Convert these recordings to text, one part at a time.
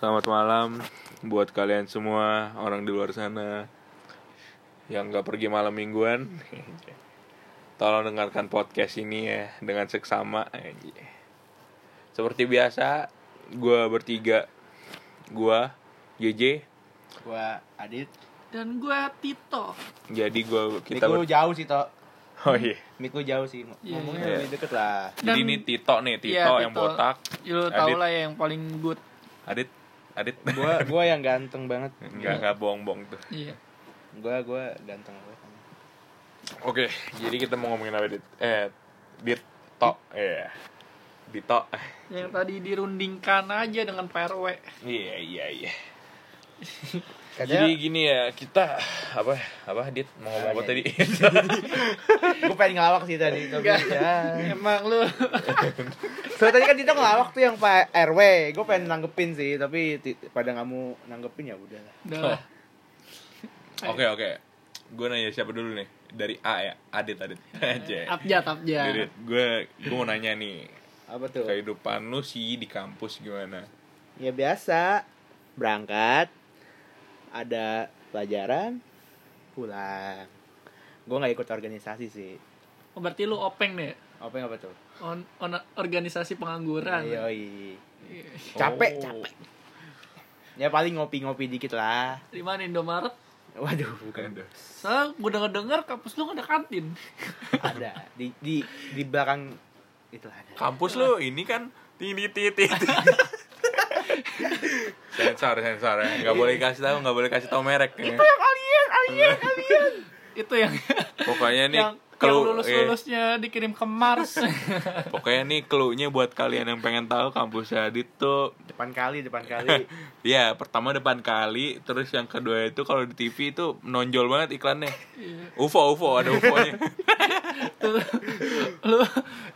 Selamat malam buat kalian semua orang di luar sana yang nggak pergi malam mingguan. Tolong dengarkan podcast ini ya dengan seksama. Seperti biasa, gue bertiga, gue JJ. Gua Adit. dan gue Tito Jadi gue kita Miku ber- jauh sih, Tok. Oh iya. Miku jauh sih. Iya, Ngomongnya iya. lebih deket lah. Jadi Dan- ini Tito nih, Tito yang Tito. botak. Ya, lu tau Adit. lah ya yang paling good Adit, Adit. Gua gua yang ganteng banget. Enggak enggak bohong-bohong tuh. iya Gua gua ganteng banget. Oke, jadi kita mau ngomongin apa dit? Eh, Dito, iya. Dito. yang tadi dirundingkan aja dengan PRW Iya iya iya. Katanya Jadi gini ya kita apa apa Dit mau ngomong apa tadi? gua pengen ngelawak sih tadi. Tapi ya. emang lu Soalnya tadi kan Tito ngelawak tuh yang Pak RW. Gua pengen nanggepin sih, tapi pada nggak mau nanggepin ya udah Oh. lah. Oke oke. Gue nanya siapa dulu nih? Dari A ya, Adit Adit. Aja. abjad abjad Adit, gue gue mau nanya nih Apa tuh? kehidupan lu sih di kampus gimana? Ya biasa. Berangkat ada pelajaran pulang. Gua nggak ikut organisasi sih. oh, berarti lu openg deh Apa yang apa tuh? on, on organisasi pengangguran Yoi. Iya. Capek, Oh. capek. Ya paling ngopi-ngopi dikit lah. di mana Indomaret Waduh, bukan. Aduh. soalnya gue denger dengar kampus lu ada kantin ada di di di belakang itu ada. Kampus lu ini kan tini titi. sensor sensor ya nggak boleh kasih tahu nggak boleh kasih tahu merek ya. Alien, alien, alien. itu yang pokoknya nih yang, yang clue- lulus eh, lulusnya dikirim ke Mars pokoknya nih clue-nya buat kalian yang pengen tahu kampus Adit tuh Depan kali, depan kali. ya pertama depan kali terus yang kedua itu kalau di TV itu menonjol banget iklannya Iya. UFO UFO ada UFO-nya Tuh, lu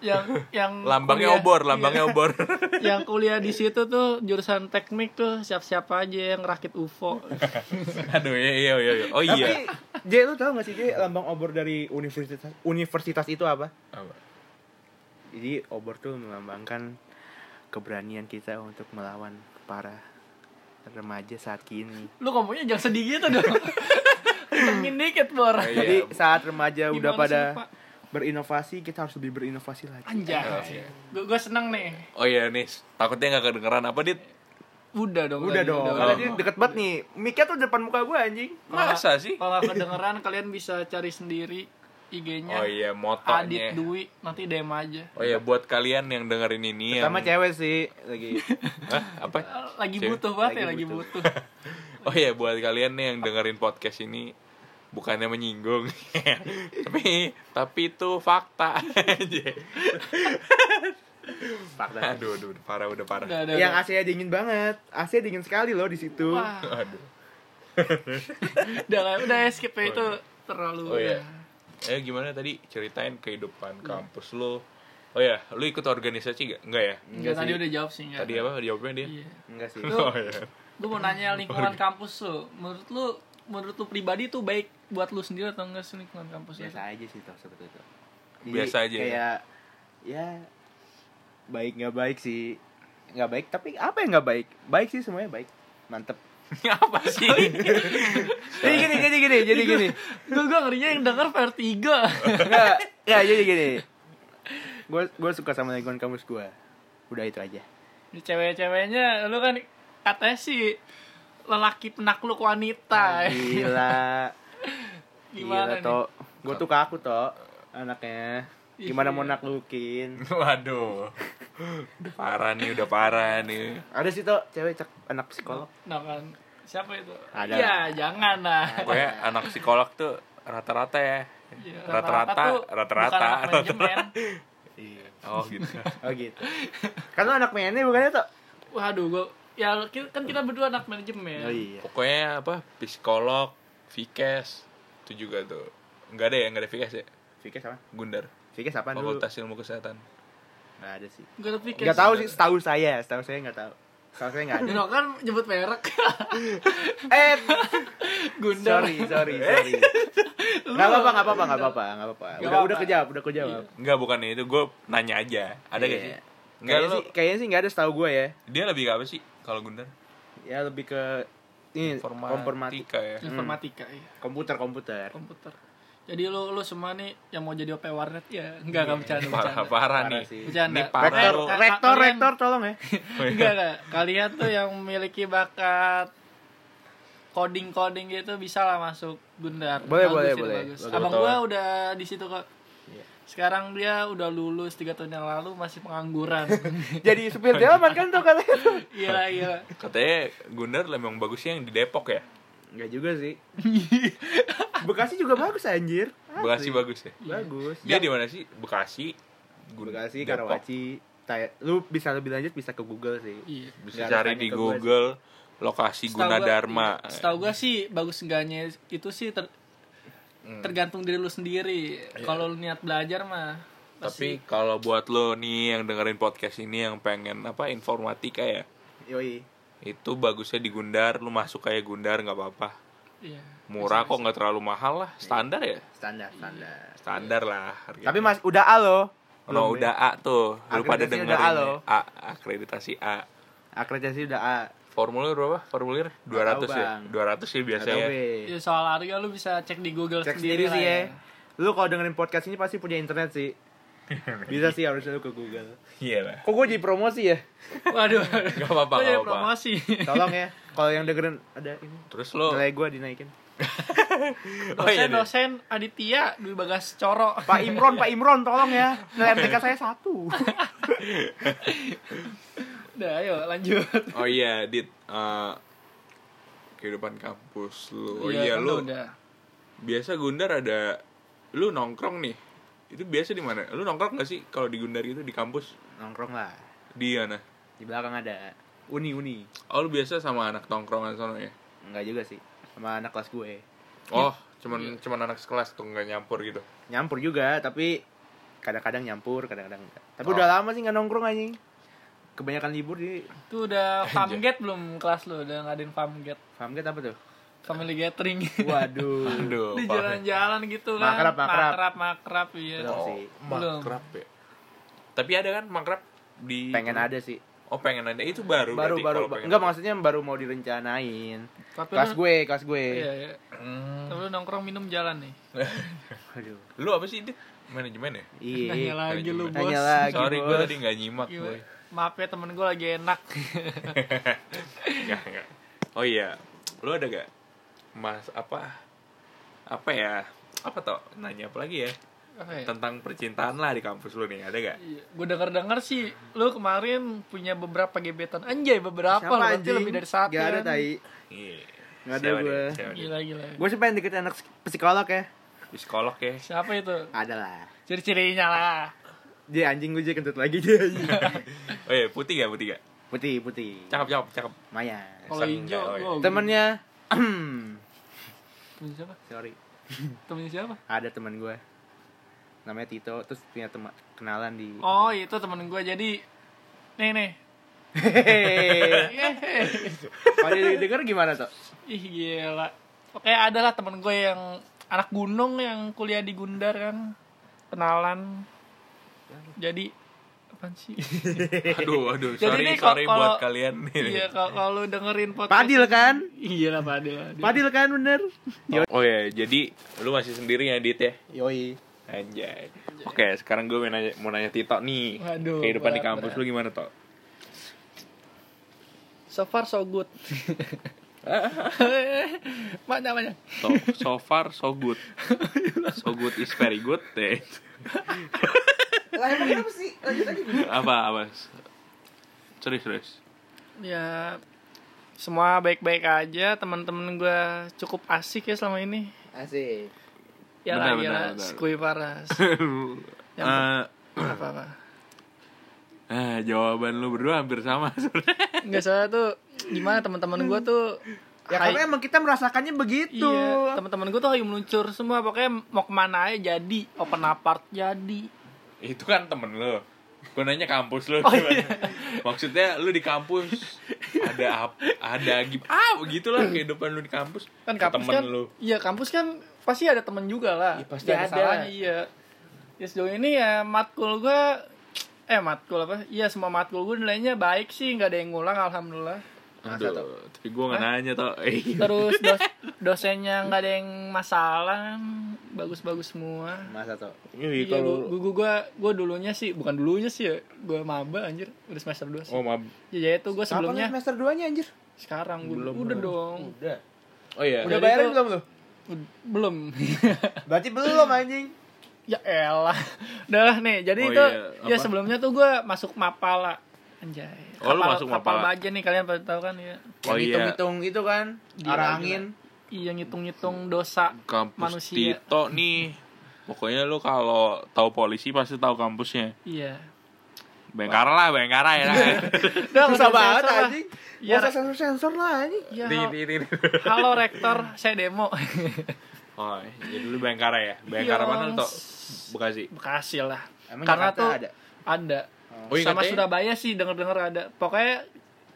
yang yang lambangnya kuliah- obor lambangnya obor yang kuliah di situ tuh jurusan teknik tuh siap-siap aja yang rakit UFO. aduh iya iya iya iya. oh iya Tapi, J, lu tau gak sih, J, lambang obor dari universitas universitas itu apa? Apa? Jadi, obor tuh melambangkan keberanian kita untuk melawan para remaja saat kini. Lu ngomongnya jangan sedih gitu dong. Tengin dikit, Bor. Iya. Jadi, saat remaja udah Gimana pada sih, Pak? berinovasi, kita harus lebih berinovasi lagi. Anjay. Gue gue seneng nih. oh iya nih takutnya nggak kedengeran apa dit Udah dong. Udah dong, udah. karena dia deket banget nih. Mic-nya tuh depan muka gue anjing. Masa sih Kalau kedengeran kalian bisa cari sendiri IG-nya. oh iya Adit motonya Dwi nanti DM aja. oh iya buat kalian yang dengerin ini Sama yang cewek sih lagi. Hah? apa Lagi Cewek. butuh banget ya, Lagi lagi butuh. butuh. Oh iya buat kalian nih yang dengerin podcast ini bukannya menyinggung tapi tapi itu fakta Fakta. aduh aduh udah parah udah parah Udah, udah, Yang udah. AC-nya dingin banget. AC dingin sekali loh di situ. Wah, aduh udah udah ya, skip ya, itu terlalu. Oh, iya. udah. eh gimana tadi ceritain kehidupan kampus lo oh ya lu ikut organisasi gak enggak ya Enggak, Enggak tadi udah jawab sih enggak. tadi apa jawabnya dia Iya. Enggak sih. Lu- oh iya Gue mau nanya lingkungan kampus lu. Menurut lu menurut lu pribadi tuh baik buat lu sendiri atau enggak sih lingkungan kampus? Biasa aja sih toh sebetulnya. Jadi, Biasa aja ya? Kayak ya baik nggak baik sih. Nggak baik tapi apa yang nggak baik? Baik sih semuanya baik. Mantep. apa sih Jadi gini, gini, gini, jadi gini. Gue gue ngerinya yang denger vertigo. Enggak, enggak jadi gini. Gue gue suka sama lingkungan kampus gue. Udah itu aja. Cewek-ceweknya lu kan katanya sih lelaki penakluk wanita. Gila. Gimana nih? toh? Gue tuh kaku toh anaknya. Gimana Iya. mau naklukin? waduh udah parah nih udah parah nih Ada sih toh cewek cek anak psikolog. Nah kan siapa itu? Ada. Iya, jangan lah. pokoknya anak psikolog tuh rata-rata ya Iya, rata-rata tuh rata-rata. Iya. oh gitu Oh gitu. kan lu anak mainnya bukannya toh? Waduh, gue ya kan kita berdua anak manajemen. Oh iya. pokoknya apa psikolog Vikes itu juga tuh nggak ada ya nggak ada Vikes ya Fikes apa? Gundar Fikes apa dulu? Fakultas Ilmu Kesehatan Nggak ada sih. Gak ada pikir. Nggak tahu sih, setahu saya, setahu saya nggak tahu. Setahu saya nggak ada. Dino kan nyebut merek. eh, Gundar. sorry, sorry, sorry. Nggak apa-apa, nggak apa-apa, nggak apa-apa, nggak apa-apa. Udah, udah kejawab, udah kejawab. Nggak bukan itu gue nanya aja ada gak Iya. sih Enggak Kayaknya sih, kayaknya sih nggak ada setahu gue ya. dia lebih ke apa sih kalau Gundar ya lebih ke ini informatika informatika ya informatika iya. komputer komputer komputer jadi lu lu semua nih yang mau jadi OP warnet ya enggak enggak bercanda parah bercanda parah Parah nih sih. Bercanda. ini parah rektor rektor rektor tolong ya enggak enggak kalian tuh yang memiliki bakat coding coding gitu bisa lah masuk Gundar Boleh, Bagus boleh, boleh. bagus. Bagus. abang Betul. gua udah di situ kok Iya. sekarang dia udah lulus tiga tahun yang lalu masih pengangguran jadi supir delman kan tuh kalian iya iya katanya Gundar memang bagusnya yang di Depok ya Enggak juga sih Bekasi juga bagus anjir. Bekasi Asli. bagus ya? Bagus. Dia di mana sih? Bekasi Gun- Bekasi Depok. Karawaci lu bisa lebih lanjut bisa ke Google sih. Iya. Bisa ada cari di Google lokasi Setahu gua- Gunadarma. iya. setahu gua sih bagus enggaknya itu sih ter- Hmm. tergantung diri lu sendiri. Kalau lu niat belajar mah tapi kalau buat lo nih yang dengerin podcast ini yang pengen apa informatika ya? Yoi. Itu bagusnya di Gundar lu masuk kayak Gundar nggak apa-apa iya. Murah kok nggak terlalu mahal lah. Standar ya? Standar standar. Standar lah harga Tapi mas udah A loh. No, Belum, udah A tuh. Lu pada dengerin udah A ya. loh. A akreditasi A. Ya. Akreditasi udah A. Formulir berapa? Formulir? 200 ya? Bang. 200 ya biasa Nggak ya. Ya, soal harga lu bisa cek di Google Cek sendiri, sendiri lah sih ya. Lu kalau dengerin podcast ini pasti punya internet sih Bisa sih harusnya lu ke Google iya lah Kok gue jadi promosi ya? Waduh. Gak apa-apa, gak jadi promosi. Tolong ya Kalau yang dengerin ada ini terus lo Nilai gue dinaikin oh iya deh. Dosen-dosen Aditya Dwi Bagas Coro. Pak Imron, Pak Imron tolong ya Nilai MTK saya satu Udah, ayo lanjut. oh iya dit Eh, kehidupan kampus lu oh iya, kan lu udah. biasa Gundar ada lu nongkrong nih itu biasa di mana? Lu nongkrong gak sih kalau di Gundar itu di kampus? Nongkrong lah. Di mana? Di belakang ada. Uni, Uni. Oh lu biasa sama anak tongkrongan sana ya? Enggak juga sih. Sama anak kelas gue. Oh Iya. cuman cuman anak sekelas tuh nggak nyampur gitu? Nyampur juga Tapi Kadang-kadang nyampur Kadang-kadang enggak Tapi Oh. udah lama sih nggak nongkrong anjing. Kebanyakan libur di Itu udah famgate belum kelas lu? Udah ngadain famgate. Famgate apa tuh? Family gathering. Waduh aduh Di jalan-jalan gitu kan. Makrab, makrab. Makrab, makrab, iya. Oh, sih. Belum. makrab ya tapi ada kan makrab di Pengen ada sih oh pengen ada itu baru Baru, berarti baru kalau pengen Enggak ada. maksudnya baru mau direncanain Tapi Kelas lu- gue, kelas gue Iya, iya. Hmm. Tapi lu nongkrong minum jalan nih. Aduh lu apa sih dit manajemen ya Iya Nanya lagi lu, bos. Nanya lagi, sorry gue tadi nggak nyimak Gila. boy Maaf ya temen gue lagi enak. Oh iya lu ada gak mas apa apa ya apa toh nanya apa lagi ya? Apa ya? tentang percintaan lah di kampus lu nih ada gak Iya, gue denger-denger sih lu kemarin punya beberapa gebetan. Anjay beberapa Siapa berarti anjing? lebih dari satu Gak ada kan? tai. Iya Nggak ada gue. gila gila. Gue sih pengen deketin anak psikolog ya. Psikolog ya? Siapa itu? Ada lah. Ciri-cirinya lah. Dia anjing gue jadi kentut lagi dia oh iya putih gak putih gak Putih, putih. Cakep cakep cakep. Maya kalau hijau oh, iya. gua- Temennya temennya siapa? Sorry. Temennya siapa? Ada teman gue. Namanya Tito Terus punya teman kenalan di oh itu temen gue jadi nih nih. Hehehe. Eh, Kalau dia denger gimana tuh? ih gila. Oke ada lah temen gue yang anak gunung yang kuliah di Gundar kan. Kenalan. Jadi apaan sih aduh aduh Jadi sorry nih, sorry kalau- buat kalian nih iya kalau dengerin podcast Padil kan? iya lah Padil Padil. Padil kan bener? oh iya jadi lu masih sendiri ya dit ya Yoi Anjay. Oke, sekarang gue mau nanya, mau nanya Tito nih. Waduh, Kehidupan di berat, kampus berat. lu gimana, Tok? so far so good mana mana So, so far so good. So good is very good. Eh. Lah emang kenapa sih? Lanjut lagi. Apa apa? Serius, serius. ya semua baik-baik aja. Teman-teman gue cukup asik ya selama ini. Asik. Ya Benar, lah ya benar, lah benar. skui paras Yang Eh, apa apa? ah, jawaban lu berdua hampir sama nggak salah tuh gimana teman-teman gue tuh Ya hai- karena emang kita merasakannya begitu. Iya teman-teman gue tuh lagi meluncur semua. Pokoknya mau ke mana aja jadi open apart jadi Itu kan temen lu. Gue nanya kampus lu. Oh, iya. Maksudnya lu di kampus ada ap- ada gim ah begitulah kehidupan lu di kampus. kan kampus temen kan lu. iya kampus kan pasti ada temen juga lah Iya, pasti ada ada salahnya. iya ya sejauh ini ya matkul gue eh matkul apa iya semua matkul gue nilainya baik sih nggak ada yang ngulang alhamdulillah Masa tuh? Aduh, tapi gue gak nanya toh. Eh, terus dos dosennya nggak ada yang masalah bagus-bagus semua Masa tuh? Iya, iya kalau gua, gua, gua, gua dulunya sih bukan dulunya sih ya gua maba anjir udah semester 2 sih Oh, maaf. ya itu gua sebelumnya Kapan semester 2 nya anjir? sekarang gua, Belum, udah belum. dong Udah. Oh iya. Udah bayarin tuh- belum lu? Ud- belum Berarti belum anjing. ya elah udah lah nih jadi Oh itu iya, ya sebelumnya tuh gua masuk mapala anjay Oh, lu masuk kapal Mapala. baja nih kalian pada tahu kan ya Oh Yang iya. hitung-hitung itu kan Gila, arah angin. iya ngitung-ngitung dosa Kampus manusia. Tito nih. Pokoknya lu kalau tahu polisi pasti tahu kampusnya. iya Bengkara lah, Bengkara ya. udah Susah banget sensor lah. anjing. Iya, Gak usah sensor-sensor lah anjing. ya, Di- hal- di- di- di. halo rektor saya demo Oh, jadi lu Bengkara ya? Bengkara Iya. mana Tok? Bekasi. Bekasi lah Emang karena Jakarta tuh ada? ada Oh, iya, sama katanya- Surabaya sih denger-denger ada pokoknya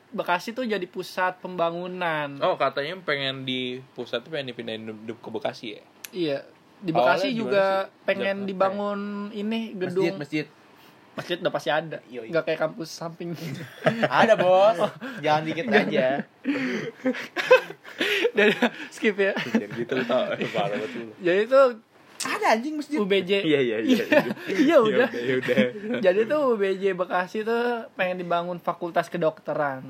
Bekasi tuh jadi pusat pembangunan Oh, katanya pengen di pusat tuh pengen dipindahin di- di- ke Bekasi ya? iya di Awalnya Bekasi gimana juga pengen Jakarta dibangun ini gedung Masjid, masjid. masjid udah pasti ada Yoi. nggak kayak kampus samping Ada bos. Jangan dikit aja. dan skip ya. Parah banget lu. jadi tuh Ada anjing masjid. UBJ Iya, iya, iya. iya udah Ya udah. jadi tuh UBJ Bekasi tuh pengen dibangun fakultas kedokteran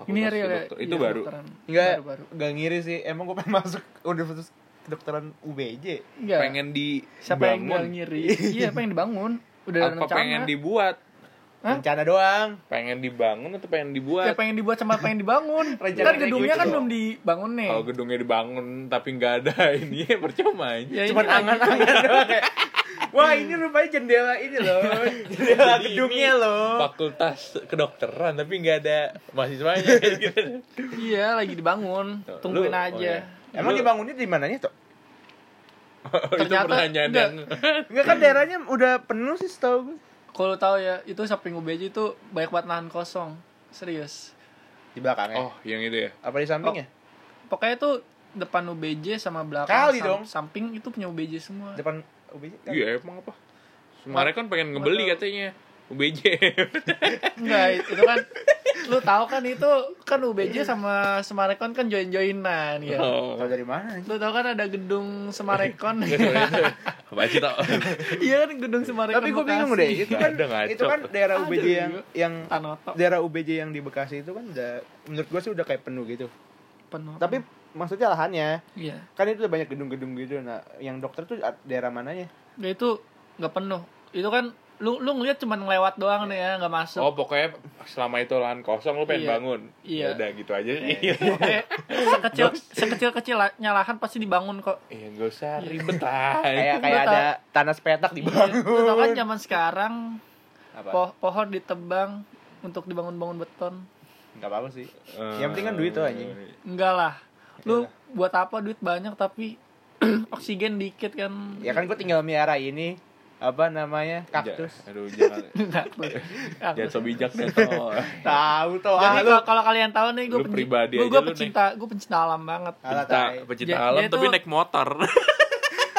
ini Fakultas real ya Itu Iya, baru. Enggak, baru, baru. enggak ngiri sih. Emang gue pengen masuk Universitas Kedokteran UBJ. Enggak. Pengen di siapa yang ngiri iya pengen dibangun udah Apa rencana pengen dibuat? Hah? Rencana doang. Pengen dibangun atau pengen ya dibuat? pengen dibuat sama pengen dibangun Rencana kan gedungnya gitu. kan belum dibangun nih Kalau gedungnya dibangun tapi nggak ada ini percuma aja. ya Cuman angan-angan doang kayak. Wah ini rupanya jendela ini loh. Jendela Jadi gedungnya loh. Fakultas kedokteran tapi nggak ada mahasiswanya. gitu. iya lagi dibangun Tuh, tungguin lu- oh aja iya. Emang Lu- dibangunnya di mananya tuh? itu Ternyata pertanyaan enggak. yang Enggak kan daerahnya udah penuh sih setahu gue. Kalau tahu ya itu samping UBJ itu banyak banget lahan kosong serius Di belakangnya. Oh, yang itu ya. Apa di sampingnya? pokoknya tuh depan UBJ sama belakang Kali sam- dong. samping itu punya UBJ semua Depan UBJ kan? Iya, emang apa? Kemarin kan pengen ngebeli katanya. UBJ. enggak itu kan lu tahu kan itu kan UBJ sama Semarekon kan join-joinan ya Oh. Tahu dari mana? lu tahu kan ada gedung Semarekon Apa sih tau? iya kan gedung Semarekon Tapi gue bingung deh, itu kan itu kan daerah Ada UBJ yang yang Tanoto daerah UBJ yang di Bekasi itu kan udah menurut gue sih udah kayak penuh gitu. penuh Tapi maksudnya lahannya iya kan itu udah banyak gedung-gedung gitu. Nah, yang dokter tuh daerah mananya? Ya itu nggak penuh itu kan lu lu ngeliat cuma ngelewat doang nih ya nggak masuk Oh, pokoknya selama itu lahan kosong lu pengen Iya. bangun. Iya. Ya udah gitu aja. Oke, sekecil sekecil kecilnya lahan pasti dibangun kok Iya, enggak usah ribet lah. Kayak kayak ada tanah sepetak Iya, dibangun. lu tau kan zaman sekarang Apa? po- pohon ditebang untuk dibangun-bangun beton Enggak apa-apa sih. Eh, Yang penting kan duit tuh, anjing. enggak lah lu Iyalah. buat apa duit banyak tapi oksigen dikit kan Ya kan gue tinggal miara ini apa namanya kaktus. Ja- Aduh, jangan. Jangan so bijak deh, toh. Tahu tuh. Jadi Ah, lu kalau kalau kalian tahu nih gue pribadi gue lu pecinta gue pecinta alam banget pecinta Ja- alam tapi naik motor.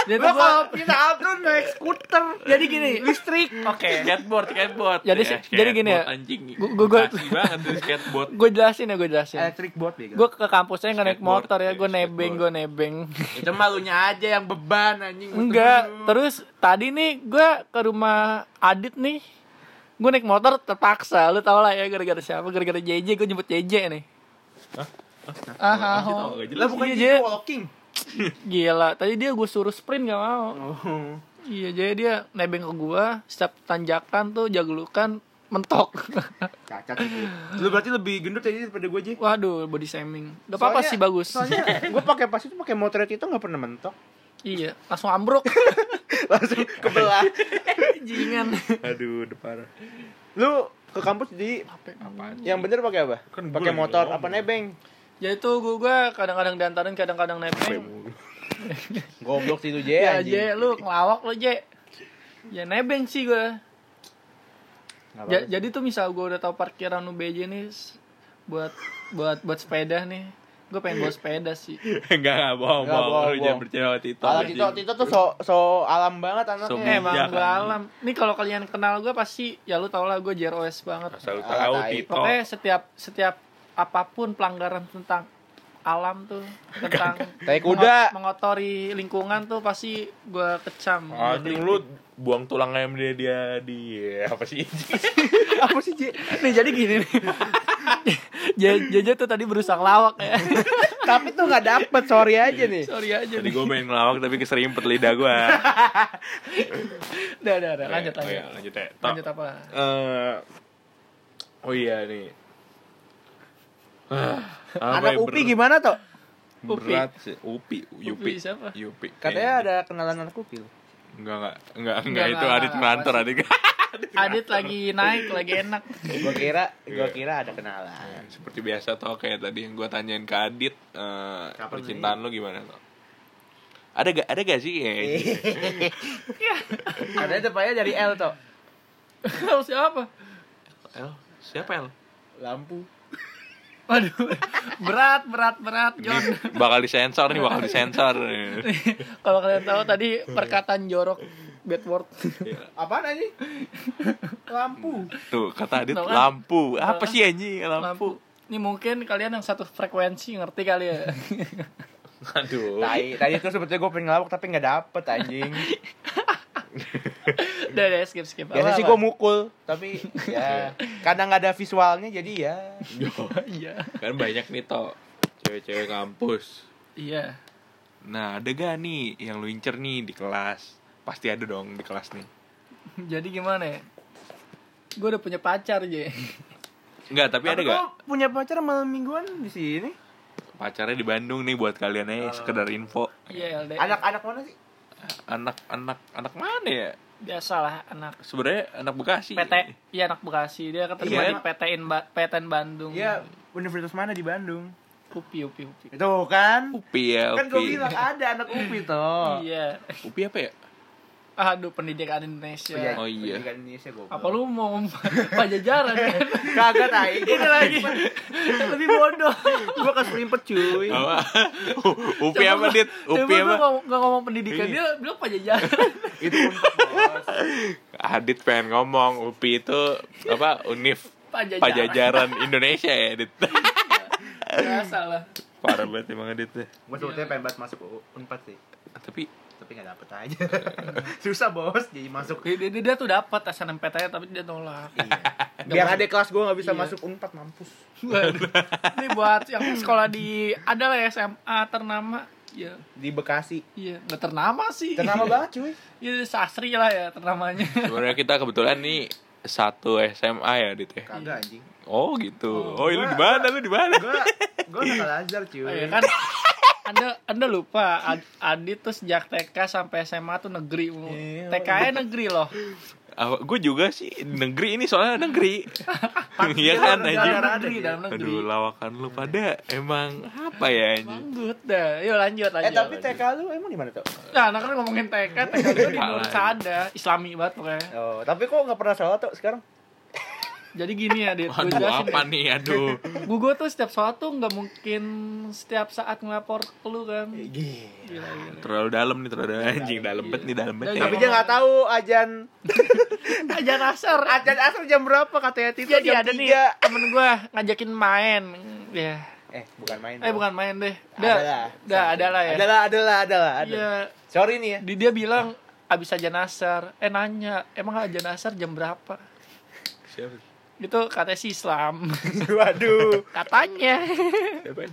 dia Lu tuh gua- kalau kita tuh naik skuter. jadi gini listrik oke skateboard, skateboard. Jadi Ya, sih- jadi gini ya. Anjing. Gua- gua- gua- banget tuh skateboard. gue jelasin ya gue jelasin Electric board bego. gue ke kampusnya nggak naik motor ya ya, gue nebeng gue nebeng Itu malunya aja yang beban anjing. enggak terus tadi nih gue ke rumah Adit nih gue naik motor terpaksa lu tau lah ya gara-gara siapa gara-gara JJ gue jemput JJ nih ah ah tau, oh. nggak jelas. Lah bukan Iya, jadi Jay. walking. Gila tadi dia gue suruh sprint gak mau Oh. iya jadi dia nebeng ke gue setiap tanjakan tuh jaglukan mentok Cacat itu. Lu berarti lebih gendut tadi daripada gue aja. waduh body shaming gak apa-apa sih bagus Soalnya gue pakai pas itu pakai motor itu nggak pernah mentok. iya langsung ambruk Langsung kebelah. jingan Aduh, udah parah. Lu ke kampus di Apaan? yang bener pakai apa? Kan pakai motor apa nebeng? Ya itu gue gua kadang-kadang diantarin kadang-kadang nebeng. Goblok sih itu J Ya. J, lu ngelawak lu J. Ya nebeng sih gue. Ja- jadi tuh misal gue udah tahu parkiran UBJ nih buat buat buat sepeda nih. Gue pengen bawa sepeda sih. Enggak, enggak bohong, Enggak, bohong. bohong, Lu jangan percaya sama Tito. Anjing. Tito, Tito tuh so, so alam banget anaknya. So Emang gue alam. Nih kalau kalian kenal gue pasti ya lu tau lah gue JROS banget. Asal lu Alah, tahu. Tito. Pokoknya setiap setiap apa pun pelanggaran tentang alam tuh tentang Tai kuda. mengot- mengotori lingkungan tuh pasti gue kecam Anjing lu buang tulang ayam dia dia di apa sih? Apa sih, nih jadi gini nih Jaja tuh tadi berusaha lawak ya Tapi tuh nggak dapet, sorry aja nih. sorry aja Jadi nih gue main ngelawak tapi keserimpet lidah gue. udah udah udah lanjut Oh lanjut iya, lanjut ya. Lanjut apa Eh, oh iya nih. Ah, apa Anak ya, Upi gimana tuh? Upi. Berat sih. Upi, Yupi. Upi siapa? Yupi. Katanya ada kenalan anak Upi. Enggak, enggak. Enggak, enggak, itu Adit apa Adit. Adit lagi naik lagi enak Gua kira, gua Iya. kira ada kenalan. Seperti biasa toh kayak tadi yang gue tanyain ke Adit eh, percintaan lu gimana toh? Ada gak ada gak sih? Ya, Katanya depannya dari L tuh. siapa El, siapa El? Lampu. Waduh, berat, berat, berat, John. Bakal disensor nih, bakal disensor. Kalau kalian tahu tadi perkataan jorok bad word. Apaan aja? Lampu. Tuh, kata Adit kan? lampu. Apa sih anjing lampu? Lampu. Ini mungkin kalian yang satu frekuensi ngerti kali ya. Aduh. Tai, tadi tuh sebetulnya gue pengen ngelawak tapi nggak dapet anjing. Udah deh, skip skip. Biasa sih gue mukul, tapi ya kadang nggak ada visualnya jadi ya. Iya. kan banyak nih toh cewek-cewek kampus. Iya. Nah, ada gak nih yang lu incer nih di kelas? Pasti ada dong di kelas nih. Jadi gimana ya? Gue udah punya pacar aja. Enggak, tapi, ada Tapi gak? kok punya pacar malam mingguan di sini? Pacarnya di Bandung nih buat kalian aja sekedar info. Iya. Anak-anak mana sih? Anak anak anak mana ya? Biasalah anak Sebenarnya anak Bekasi. PT. Iya anak Bekasi. Dia keterima Iya. di PTN ba PTN Bandung. Iya, universitas mana di Bandung? Upi, upi, upi. Itu kan? Upi ya, Kan gue Upi. bilang ada anak UPI toh. Iya. Upi apa ya? Aduh, pendidikan Indonesia. Oh iya. Pendidikan Indonesia goblok. Apa lu mau pajajaran kan? Kagak tai. Ini lagi lebih bodoh. Gua keselimpet cuy. Apa? Upi apa, Dit? Upi apa? gua ngomong, gak ngomong pendidikan, dia bilang pajajaran. Itu untuk bos. Adit pengen ngomong Upi itu apa? Univ Pajajaran. Pajajaran Indonesia ya, Dit. Biasa lah. Parah banget emang Adit. Gua sebetulnya pengen banget masuk Unpad sih. Tapi Tapi gak dapet aja. Susah bos jadi masuk. Dia, dia, dia tuh dapat SNMPTN tapi dia nolak. Iya. Biar ada kelas gua gak bisa Iya. masuk Unpad mampus. Ini buat yang sekolah di ada lah ya SMA ternama. Ya, Di Bekasi. iya, nggak ternama sih. Ternama banget cuy. Iya, sasri lah ya ternamanya. sebenarnya kita kebetulan nih satu SMA ya, Dit ya. Kagak anjing. Oh gitu. Oh, Oh, lu di mana? Lu di mana? Gua gua anak Al-Azhar cuy. Oh, iya kan anda anda lupa Ad- Adit tuh sejak TK sampai SMA tuh negeri mulu. Iya. TK nya negeri loh gue juga sih negeri ini soalnya negeri. Iya kan negara negeri ada dalam negeri Aduh, lawakan lu pada emang apa ya anjing? Manggut dah yuk lanjut lanjut Eh tapi lanjut. TK lu emang di mana tuh? nah anak kan ngomongin TK TK itu di Nur Salah. Sada Islami banget pokoknya Oh, tapi kok nggak pernah sholat tuh sekarang? Jadi gini ya Dit Aduh, jelasin apa deh. nih? Aduh. gue tuh setiap sholat tuh nggak mungkin setiap saat ngelapor ke lu kan Gila. Gila, gila. Terlalu dalam nih, terlalu dalam anjing, dalam bet nih, dalam bet. Iya. ya. Tapi dia nggak tahu ajan aja nasar ajan asal jam berapa katanya itu jadi jam ada nih tiga. temen gue ngajakin main ya Eh, bukan main. eh dong. bukan main deh Adalah. dah dah ada lah ya Adalah, adalah, adalah, ada. iya Sorry nih ya. di dia bilang abis aja nasar eh nanya emang aja nasar jam berapa Siapa? Itu katanya si Islam Waduh. katanya Siapa?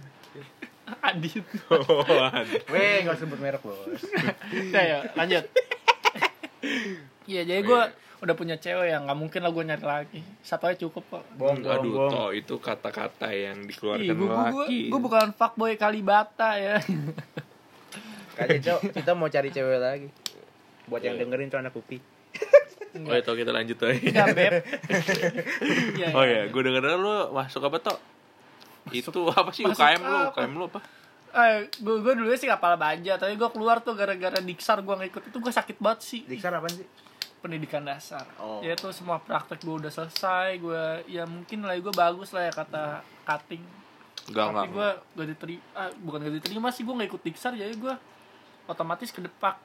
Adit Oh, aduh. Weh, nggak sebut merek bos. ya ya lanjut Iya jadi gue udah punya cewek yang nggak mungkin lah gue nyari lagi satu aja cukup kok Bohong, bohong, Aduh, bohong. toh itu kata-kata yang Ih, dikeluarkan gue laki. gue bukan fuckboy Kalibata ya kita mau cari cewek lagi. Buat yang dengerin tuh anak kupi. Oh, itu kita lanjut tuh. ya beb Oh ya, gue denger lu masuk apa toh? Itu apa sih masuk UKM lu? apa? UKM lu apa? Eh, gue gue dulu sih kapal baja, tapi gue keluar tuh gara-gara diksar gue ngikut itu gue sakit banget sih. Diksar apaan sih? Pendidikan dasar. Oh. Ya itu semua praktek gue udah selesai, gue ya mungkin nilai gue bagus lah ya kata cutting. Enggak, tapi enggak. gue gak diterima, ah, bukan gak diterima sih gue nggak ikut diksar jadi gue otomatis ke depak.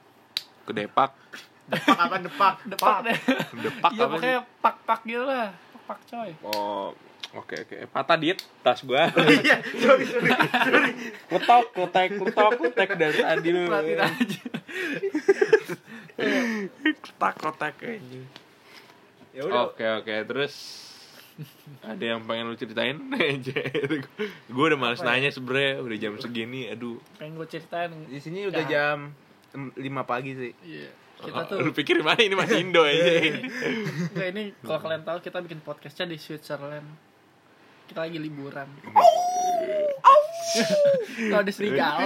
Depak. Depak apa depak? Depak deh. Depak Iya apa pokoknya pak-pak gitu lah. Pak-pak coy. Oh, Oke oke. Patah dit tas gua. Iya, sorry sorry. sorry. Kutok, kutek, kutok, kutek dari tadi lu. Perhatiin aja. Kutak, kutek anjing. Ya udah. Oke oke terus ada yang pengen lu ceritain? gue udah males nanya sebenernya udah jam segini aduh Pengen gue ceritain. Di sini udah jam 5 pagi sih. Iya. Kita Oh, tuh lu pikir mana ini masih Indo aja Enggak ini kalau kalian tahu kita bikin podcastnya di Switzerland. Kita lagi liburan. Kalau di serigala.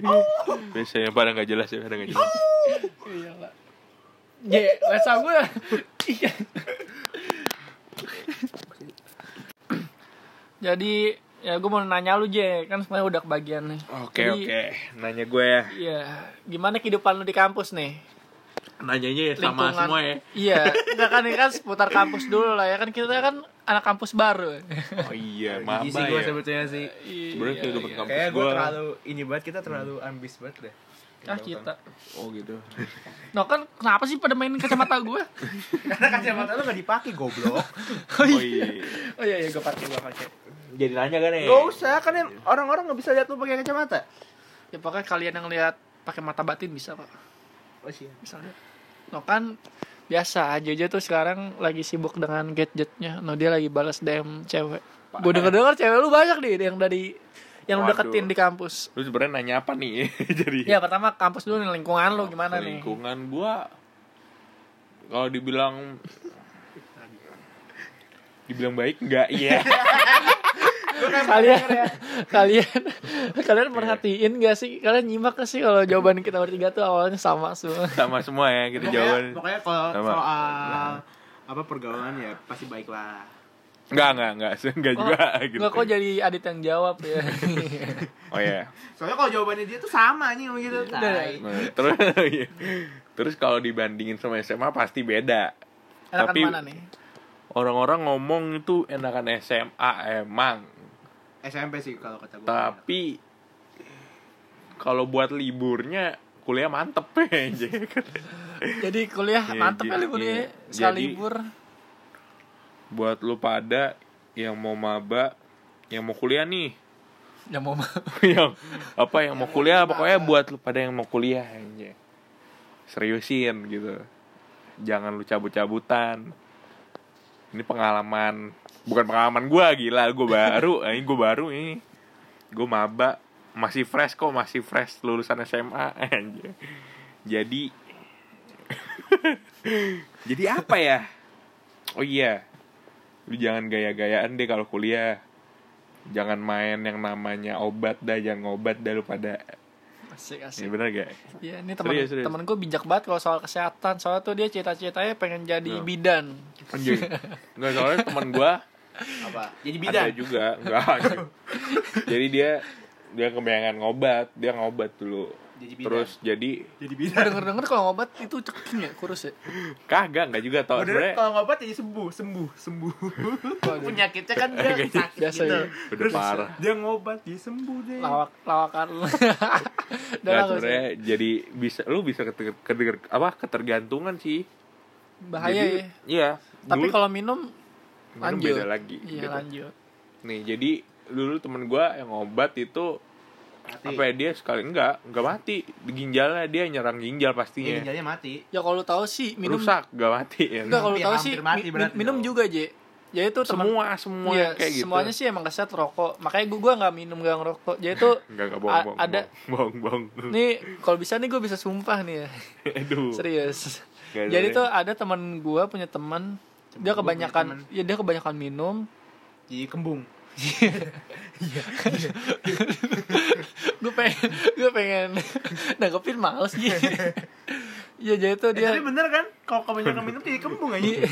biasanya pada nggak jelas ya pada nggak jelas Iya lah. Ye, rasa gue. Iya. Jadi ya gue mau nanya lu Je, kan semuanya udah kebagian nih. oke Jadi, oke nanya gue ya Iya, gimana kehidupan lu di kampus nih? Nanyanya ya sama semua ya Iya, enggak kan ini kan seputar kampus dulu lah ya kan kita kan anak kampus baru. oh iya Gigi maba sih gue ya sebetulnya sih. sebenarnya Iya, kehidupan iya. kampus Kayak gue terlalu ini banget kita terlalu ambis banget deh. Ah kita. oh gitu No kan kenapa sih pada mainin kacamata gue? Karena kacamata lu gak dipakai goblok. oh iya Oh iya iya gue pakai gue pakai. jadi nanya kan ya Gak usah, kan orang-orang gak bisa lihat lu pakai kacamata. Ya pokoknya kalian yang lihat pakai mata batin bisa kok. Oh sih. Bisa lihat. No kan biasa Jojo tuh sekarang lagi sibuk dengan gadgetnya. No dia lagi balas DM cewek. Gue denger dengar cewek lu banyak nih yang dari yang lu Waduh. deketin di kampus. lu sebenarnya nanya apa nih jadi Ya pertama kampus dulu nih lingkungan lu gimana nih? lingkungan gua kalau dibilang dibilang baik enggak iya kalian kalian kalian perhatiin gak sih? Kalian nyimak gak sih kalau jawaban kita bertiga tuh awalnya sama semua? Sama semua ya kita Pokoknya, jawaban. pokoknya kalau soal apa pergaulan ya pasti baik lah. enggak enggak enggak enggak juga gitu. nggak kok jadi adit yang jawab ya? Oh ya Soalnya kalau jawabannya dia tuh sama nih gitu. Nah, terus iya. terus kalau dibandingin sama SMA pasti beda. Enakan Tapi- mana nih? orang-orang ngomong itu enakan SMA emang SMP sih kalau kata gue. tapi kalau buat liburnya kuliah mantep aja jadi kuliah Iya, mantep kali kuliah iya. sekali libur. buat lu pada yang mau maba yang mau kuliah nih. Yang mau yang apa yang mau kuliah pokoknya buat lu pada yang mau kuliah aja. Seriusin gitu. Jangan lu cabut-cabutan. Ini pengalaman bukan pengalaman gua gila. Gua baru ini gua baru ini. Gua maba. Masih fresh kok masih fresh lulusan SMA anjir. jadi jadi apa ya? Oh iya. Lu jangan gaya-gayaan deh kalau kuliah. Jangan main yang namanya obat dah jangan ngobat dah lu pada. Asik asik. Bener gak? Iya, ini teman Serius, serius. temen gue bijak banget kalau soal kesehatan. Soalnya tuh dia cita-citanya pengen jadi Oh. bidan. anjing. Nggak soalnya teman gua apa? Jadi ada bidan. juga enggak jadi dia dia kebanyakan ngobat dia ngobat dulu Jadi bidan. terus jadi Jadi bidan. denger denger kalau ngobat itu ceking ya kurus ya. kagak enggak juga tau Bener sebenarnya kalau ngobat jadi sembuh, sembuh, sembuh. Penyakitnya kan dia sakit biasa gitu. ya. udah parah Dia ngobat jadi sembuh deh. Lawak lawakan. Nggak, nggak usah. sebenarnya jadi bisa lu bisa keter, keter- apa ketergantungan sih bahaya jadi, ya. iya Tapi kalau minum lanjut. beda lagi Iya gitu. lanjut. nih jadi dulu temen gua yang obat itu Mati. apa ya dia sekali enggak enggak mati ginjalnya dia nyerang ginjal pastinya ginjalnya mati. Ya kalau lu tahu sih minum rusak enggak mati ya Enggak kalau tahu sih hampir mati mi- minum dong. juga, Je. Jadi itu teman semua semua Iya, kayak gitu semuanya sih emang keset rokok. Makanya gue gua nggak minum gak ngerokok. Jadi itu enggak enggak bohong bohong ada bohong bohong, bohong. nih kalau bisa nih gue bisa sumpah nih ya. aduh Serius. Ada Jadi tuh ada teman gue punya teman dia kebanyakan ya dia kebanyakan minum. Jadi kembung. gue pengen gue pengen nanggepin males gitu. Iya jadi tuh Dia... dia tapi bener kan? Kalau kebanyakan minum jadi kembung aja. dia,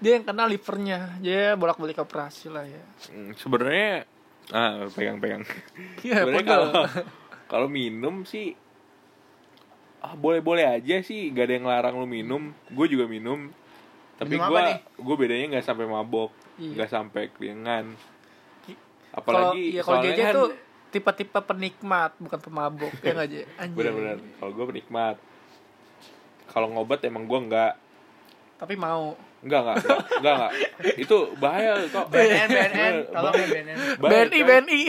dia yang kena livernya. Dia bolak-balik operasi lah ya. Hmm, sebenarnya ah pegang pegang Iya, kalau kalau minum sih ah boleh boleh aja sih gak ada yang larang lu minum gue juga minum tapi apa gue gue bedanya nggak sampai mabok Iya. nggak sampai keringan Kalau apalagi iya kalau soalnya JJ kan tuh tipe-tipe penikmat bukan pemabuk ya nggak Je? Anjir. benar-benar kalau gue penikmat kalau ngobat emang gue nggak Tapi mau Enggak, enggak, enggak, enggak. Itu bahaya kok. BNN BNN tolong ya BNN BNI. BNI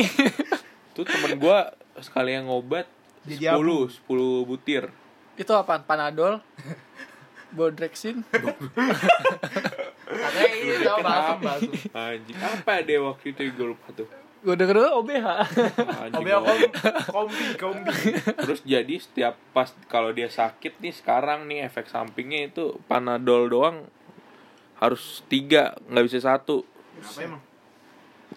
Itu temen gua sekali yang ngobat Jadi 10, 10 butir. itu apaan panadol bodrexin katanya ini tau balsam Anjing, apa deh waktu itu gue lupa tuh. gue denger dulu OBH gua- kom kombi kombi. Terus jadi setiap pas kalau dia sakit nih sekarang nih efek sampingnya itu panadol doang harus tiga nggak bisa satu. Apa emang?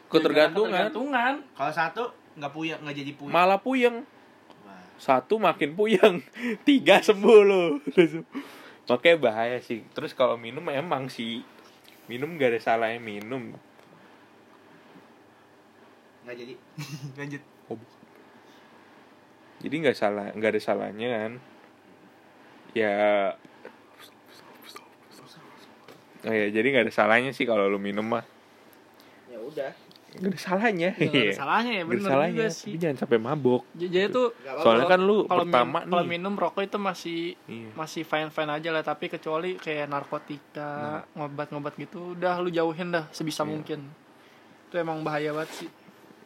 Ketergantungan. Ketergantungan. Kalau satu nggak puyeng nggak jadi puyeng. Malah puyeng. Satu makin puyeng. Tiga sembuh loh makanya bahaya sih. Terus kalau minum emang sih. Minum gak ada salahnya minum. Nggak jadi. Lanjut. Jadi nggak salah nggak ada salahnya kan? Ya. Oh ya jadi nggak ada salahnya sih kalau lu minum mah. Ya udah nggak ada salahnya. Nggak ada Iya. salahnya ya bener salahnya. juga tapi sih. jangan sampai mabok jadi tuh soalnya kan lu kalau pertama min- kalau nih. minum rokok itu masih Iya. masih fine fine aja lah tapi kecuali kayak narkotika ngobat-ngobat gitu udah lu jauhin dah sebisa Iya. mungkin. Itu emang bahaya banget sih.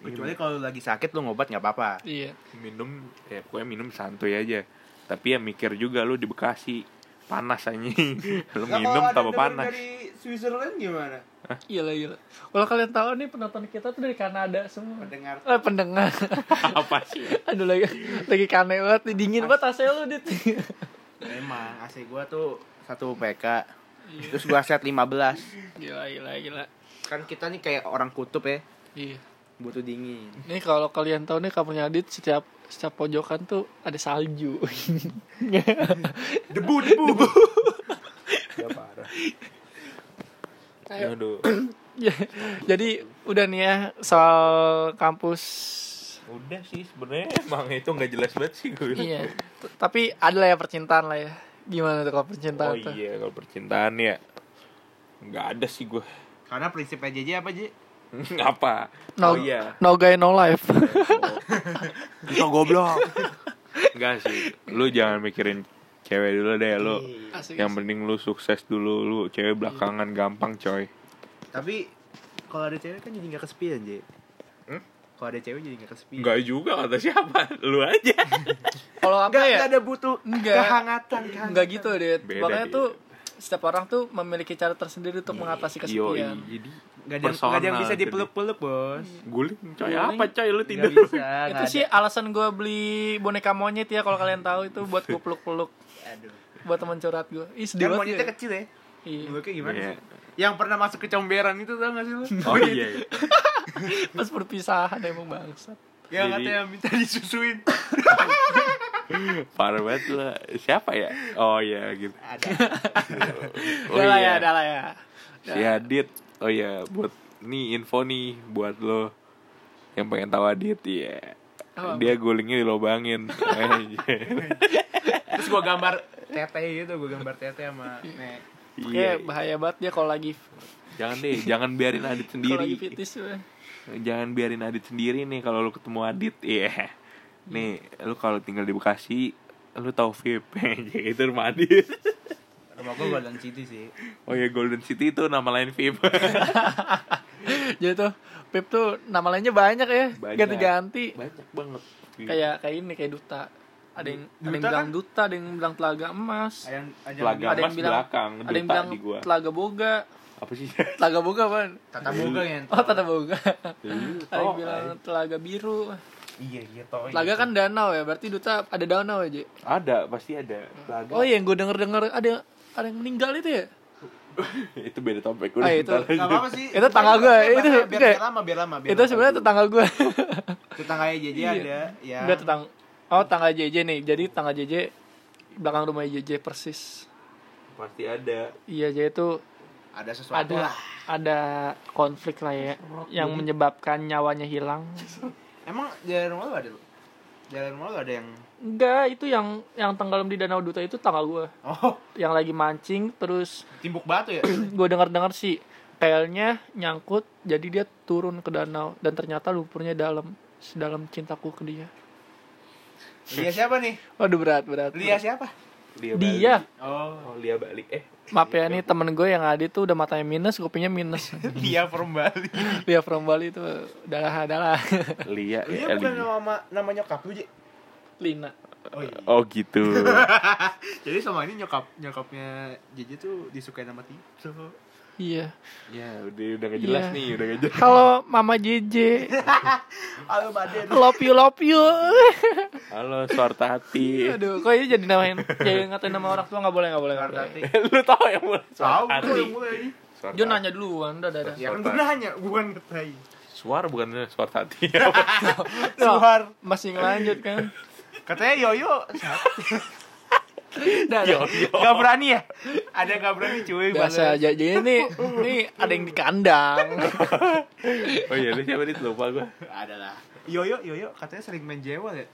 Kecuali kalau lagi sakit lu ngobat nggak apa-apa. Iya. Minum ya pokoknya minum santuy aja. Tapi ya mikir juga lu di Bekasi panas anjing. Lu minum tambah panas. dari Switzerland gimana? Iya lah iya lah. Kalau kalian tahu nih penonton kita tuh dari Kanada semua. Pendengar. Eh pendengar. Apa sih? Aduh lagi lagi kane banget nih, dingin banget AC lu dit. Emang AC gua tuh satu PK Iya. terus gua set 15 gila gila gila. Kan kita nih kayak orang kutub ya. Iya butuh dingin Nih kalau kalian tahu nih kampungnya Adit setiap setiap pojokan tuh ada salju. debu debu ya parah Ayo. aduh Ya, Jadi udah nih ya soal kampus. udah sih sebenarnya emang itu nggak jelas banget sih gue. Iya. Tapi ada lah ya percintaan lah ya. Gimana tuh kalau percintaan oh tuh? iya kalau percintaan ya nggak ada sih gue karena prinsip JJ apa J apa No, oh iya no guy no life. itu goblok Enggak sih lu jangan mikirin cewek dulu deh lu Asik, yang asik. penting lu sukses dulu lu cewek belakangan gampang coy tapi kalau ada cewek kan jadi nggak kesepian J Hmm? kalau ada cewek jadi nggak kesepian Enggak juga kata siapa lu aja Kalau apa nggak ya? nggak ada butuh Enggak. kehangatan, kehangatan. Enggak gitu Makanya dia. tuh setiap orang tuh memiliki cara tersendiri untuk mengatasi Yoi, kesepian. jadi nggak ada, yang bisa dipeluk-peluk bos guling coy Guling. apa coy lu tidur nggak bisa itu sih alasan gue beli boneka monyet ya kalau kalian tahu itu buat gue peluk-peluk aduh buat teman curhat gue. Ih sedih kan banget monyetnya ya. kecil ya Iya. Mulutnya gimana Iya. sih? Yang pernah masuk ke comberan itu tau gak sih lu? oh iya iya. Pas perpisahan emang bangsat. Yang Jadi- katanya minta disusuin parah banget lah siapa ya oh iya gitu Ada oh Udah lah ya, iya udah lah ya. si Adit oh iya buat nih info nih buat lo yang pengen tahu Adit ya Apa? dia gulingnya dilobangin. Terus gua gambar tete gitu, gua gambar tete sama Nek. Iya. Kayak bahaya banget dia kalau lagi jangan deh jangan biarin Adit lagi sendiri fetish tuh. jangan biarin Adit sendiri nih kalau lu ketemu Adit iya. Nih lu kalau tinggal di Bekasi lu tahu VIP. Itu rumah Adit Rumah gua Golden City sih oh ya Golden City itu nama lain VIP Jadi tuh Pip tuh nama lainnya banyak ya. Ganti-ganti. banyak banget Kayak kayak ini kayak duta. Ada yang ada yang Duta bilang kan? duta, ada yang bilang telaga emas. Ada yang ada yang Telaga bilang- Ada yang emas bilang belakang, ada yang duta bilang di gua. telaga boga. apa sih Telaga boga apaan? Tata boga yang Oh, telaga boga. Lu Ada yang tau, bilang telaga biru. Iya iya tau Telaga kan danau ya, berarti duta ada danau aja. ada pasti ada Telaga. Oh iya, yang gue denger denger ada ada yang meninggal itu ya? itu beda topik Ah, itu. Gak apa-apa sih Itu tetangga Biar- itu biar, biar, enggak. lama biar lama biar itu sebenarnya tetangga gue. Tetangganya JJ Iya. ada ya Enggak tetang Oh, tangga JJ nih. Jadi tangga JJ belakang rumah JJ persis. pasti ada Iya, jadi itu Ada sesuatu ada lah ada konflik lah ya yang menyebabkan nyawanya hilang. Emang jalan rumah lu ada lu? Jalan rumah lu ada yang Enggak, itu yang yang tenggelam di Danau Duta itu tangga gue. Oh Yang lagi mancing terus timbuk batu ya? gue dengar-dengar sih kailnya nyangkut jadi dia turun ke danau dan ternyata lumpurnya dalam sedalam cintaku ke dia. Lia siapa nih? Waduh berat berat. Lia berat. siapa? Lia Dia. Oh oh Lia balik eh maaf ya nih temen gue yang Adit tuh udah matanya minus kupingnya minus Dia from Bali. dia from Bali tuh udahlah udahlah Lia Dia bukan nama nama nyokap lu. Lina Oh iya. Oh gitu Jadi sama ini nyokap nyokapnya Jeje tuh disukai nama Tito. Iya Ya udah udah gak jelas Iya. nih Udah gak jelas halo mama JJ Halo Baden. love you love you Halo suarta hati aduh kok ini jadi namain jadi ngatain nama orang tua nggak boleh nggak boleh boleh Hati. Lu tau yang mulai Tahu suarta gua hati. Suarta Dia hati. nanya duluan udah udah udah. Ya kan gua nanya, bukan ngetai. Suara bukan suarta hati Suhar. masih ngelanjut kan Katanya Yoyo. Udah, Yo yo Gak berani ya? Ada yang gak berani cuy biasa aja jadi ini ini ada yang di kandang Oh iya lu siapa nih lupa gue Ada lah. Yoyo, Yoyo katanya sering main jewel ya.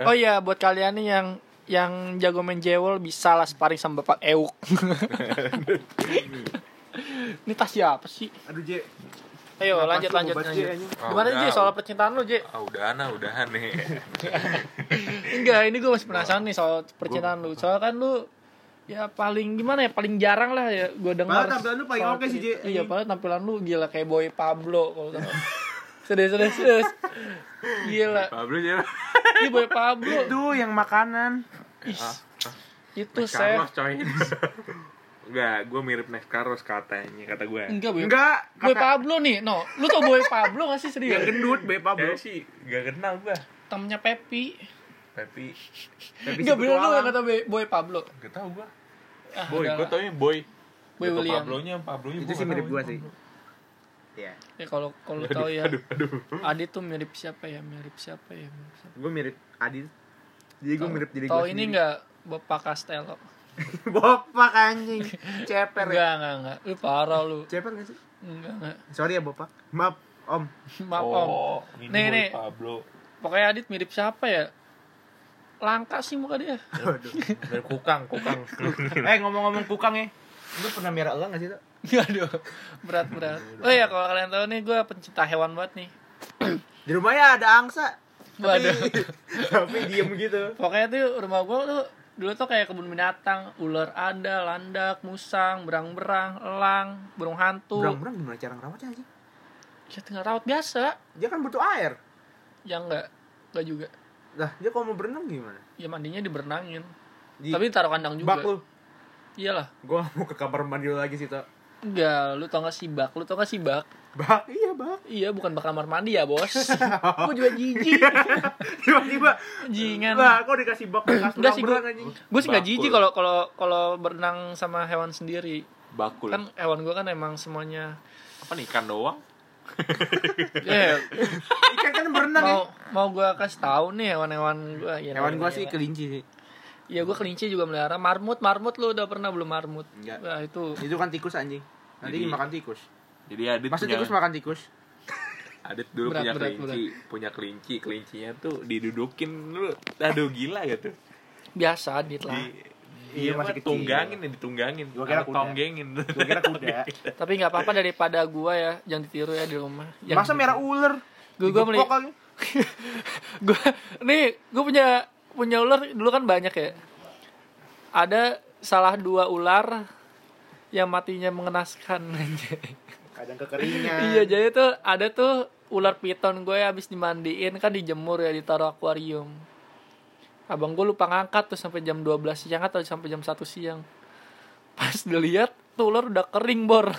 oh iya buat kalian nih yang yang jago main jewel bisa lah sparring sama bapak Euk ini tas siapa sih Aduh Je. ayo Kenapa lanjut lanjut lanjut Je? Oh, gimana. Ji soal percintaan lu Ji Ah udahan ah udahan nih enggak ini gue masih penasaran nih soal percintaan lu. Soal kan lu ya paling gimana ya paling jarang lah ya gue dengar Padahal tampilan lu paling oke sih, Ji. cerita. iya padahal tampilan lu gila kayak boy Pablo kalau serius serius serius. Gila. Pablo siapa? Ini boy Pablo. Itu yang makanan. Ih, Ah, itu saya Enggak, gue mirip Next Carlos katanya, kata gue enggak boy. Enggak. boy kata- Pablo nih. No lu tau boy Pablo gak sih Yang serius gendut, Be Pablo. Ya sih, gak kenal gue temennya Pepi Tapi, Tapi enggak bener lu yang kata boy, boy Pablo. Gak tau gue ah, Boy, gue taunya Boy. Boy Gak tau William. Pablonya, Pablonya Itu gua sih mirip gua sih. Iya. ya kalau kalau tahu ya. Aduh, aduh. Adit tuh mirip siapa ya? Mirip siapa ya? Mirip siapa? Gue mirip Adit. Jadi gue mirip diri gue tahu ini enggak Bapak Castello? Bopak anjing. Ceper ya. enggak enggak enggak lu parah lu. Ceper gak sih? enggak enggak Sorry ya Bopak. Maaf, Om. maaf om. Oh, ini Nih, Boy nih. Pablo. Pokoknya Adit mirip siapa ya langka sih muka dia. Dari Kukang, Kukang eh ngomong-ngomong kukang ya. Lu pernah miara elang gak sih, tuh? aduh berat berat oh ya kalau kalian tahu nih gue pencinta hewan banget nih Di rumahnya ada angsa. Waduh. Tapi diem gitu. pokoknya tuh rumah gue tuh dulu tuh kayak kebun binatang ular ada landak musang berang-berang elang burung hantu Berang-berang gimana cara ngerawatnya sih? ya tinggal rawat biasa Dia kan butuh air. ya enggak enggak juga Lah, dia kalau mau berenang gimana? ya mandinya diberenangin Di tapi taruh kandang juga bak lu. iyalah Gua mau ke kamar mandi lu lagi sih, Tok. enggak lu tau gak sih bak lu tau gak sih bak Bak, iya bak. iya bukan bak kamar mandi ya bos gue juga jijik Tiba-tiba jingan Lah, kok dikasih bak bekas Enggak sih, anjing. gue sih gak Bakul. jijik kalau kalau kalau berenang sama hewan sendiri Bakul kan hewan gue kan emang semuanya Apa nih, ikan doang? Ya Ikan kan berenang ya. mau mau gue kasih tahu nih hewan-hewan gue ya, Hewan gua ya, sih kelinci sih. Iya gue kelinci juga melihara marmut marmut lu udah pernah belum marmut Enggak. Wah itu Itu kan tikus anjing. Nanti Jadi- makan tikus. Jadi Adit Masa punya tikus makan tikus? Adit dulu Berat, punya berat, kelinci Punya kelinci Kelincinya tuh didudukin dulu Aduh gila gitu biasa dit lah Di, Iya, iya, masih kecil. tunggangin ya, ditunggangin. Gua kira kuda. tonggengin. Gua kira kuda. tapi nggak apa-apa daripada gue ya jangan ditiru ya di rumah Yang- Masa merah ular? Gua- gua meli- gue nih gue punya punya ular dulu kan banyak ya ada salah dua ular yang matinya mengenaskan Kadang kekeringan. iya jadi tuh ada tuh ular piton gue habis dimandiin kan dijemur ya ditaruh akuarium abang gue lupa ngangkat tuh sampai jam 12 siang atau sampai jam 1 siang pas dilihat tuh ular udah kering bor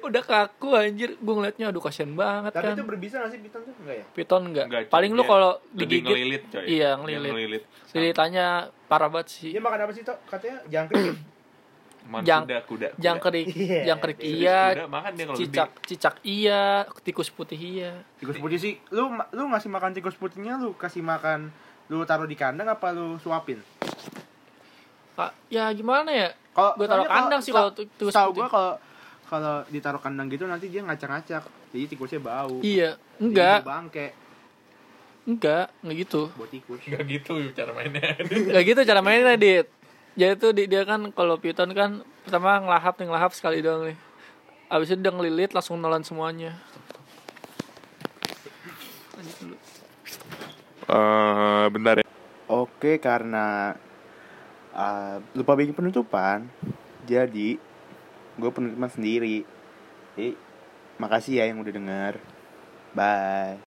udah kaku anjir gue ngeliatnya aduh kasihan banget Tapi kan itu berbisa gak sih piton tuh? Enggak ya? piton enggak, Enggak, paling lu kalau Lebih digigit ngelilit coy. iya ngelilit ngelilit. lilitannya parah banget sih Dia makan apa sih, Tok? Katanya jangkrik. Man, Jang- kuda, kuda, kuda. jangkrik Iya, jangkrik Serius, iya kuda makan dia kalau cicak cicak iya tikus putih iya tikus putih sih. Lu lu ngasih makan tikus putihnya lu kasih makan lu taruh di kandang apa lu suapin? Kak, ya gimana ya Kalau Gua taruh kandang sih kalau tikus Tahu putih. gua kalau kalau ditaruh kandang gitu nanti dia ngacak-ngacak. Jadi tikusnya bau. iya enggak bau bangke enggak enggak gitu buat tikus. Enggak gitu cara mainnya. enggak gitu cara mainnya dit jadi tuh di- dia kan kalau piton kan pertama ngelahap nih ngelahap sekali doang nih abis itu dia ngelilit langsung nelan semuanya. Eh, bentar ya. Oke, karena Ah, lupa bikin penutupan. Jadi gue penutupan sendiri. Jadi makasih ya yang udah denger. Bye.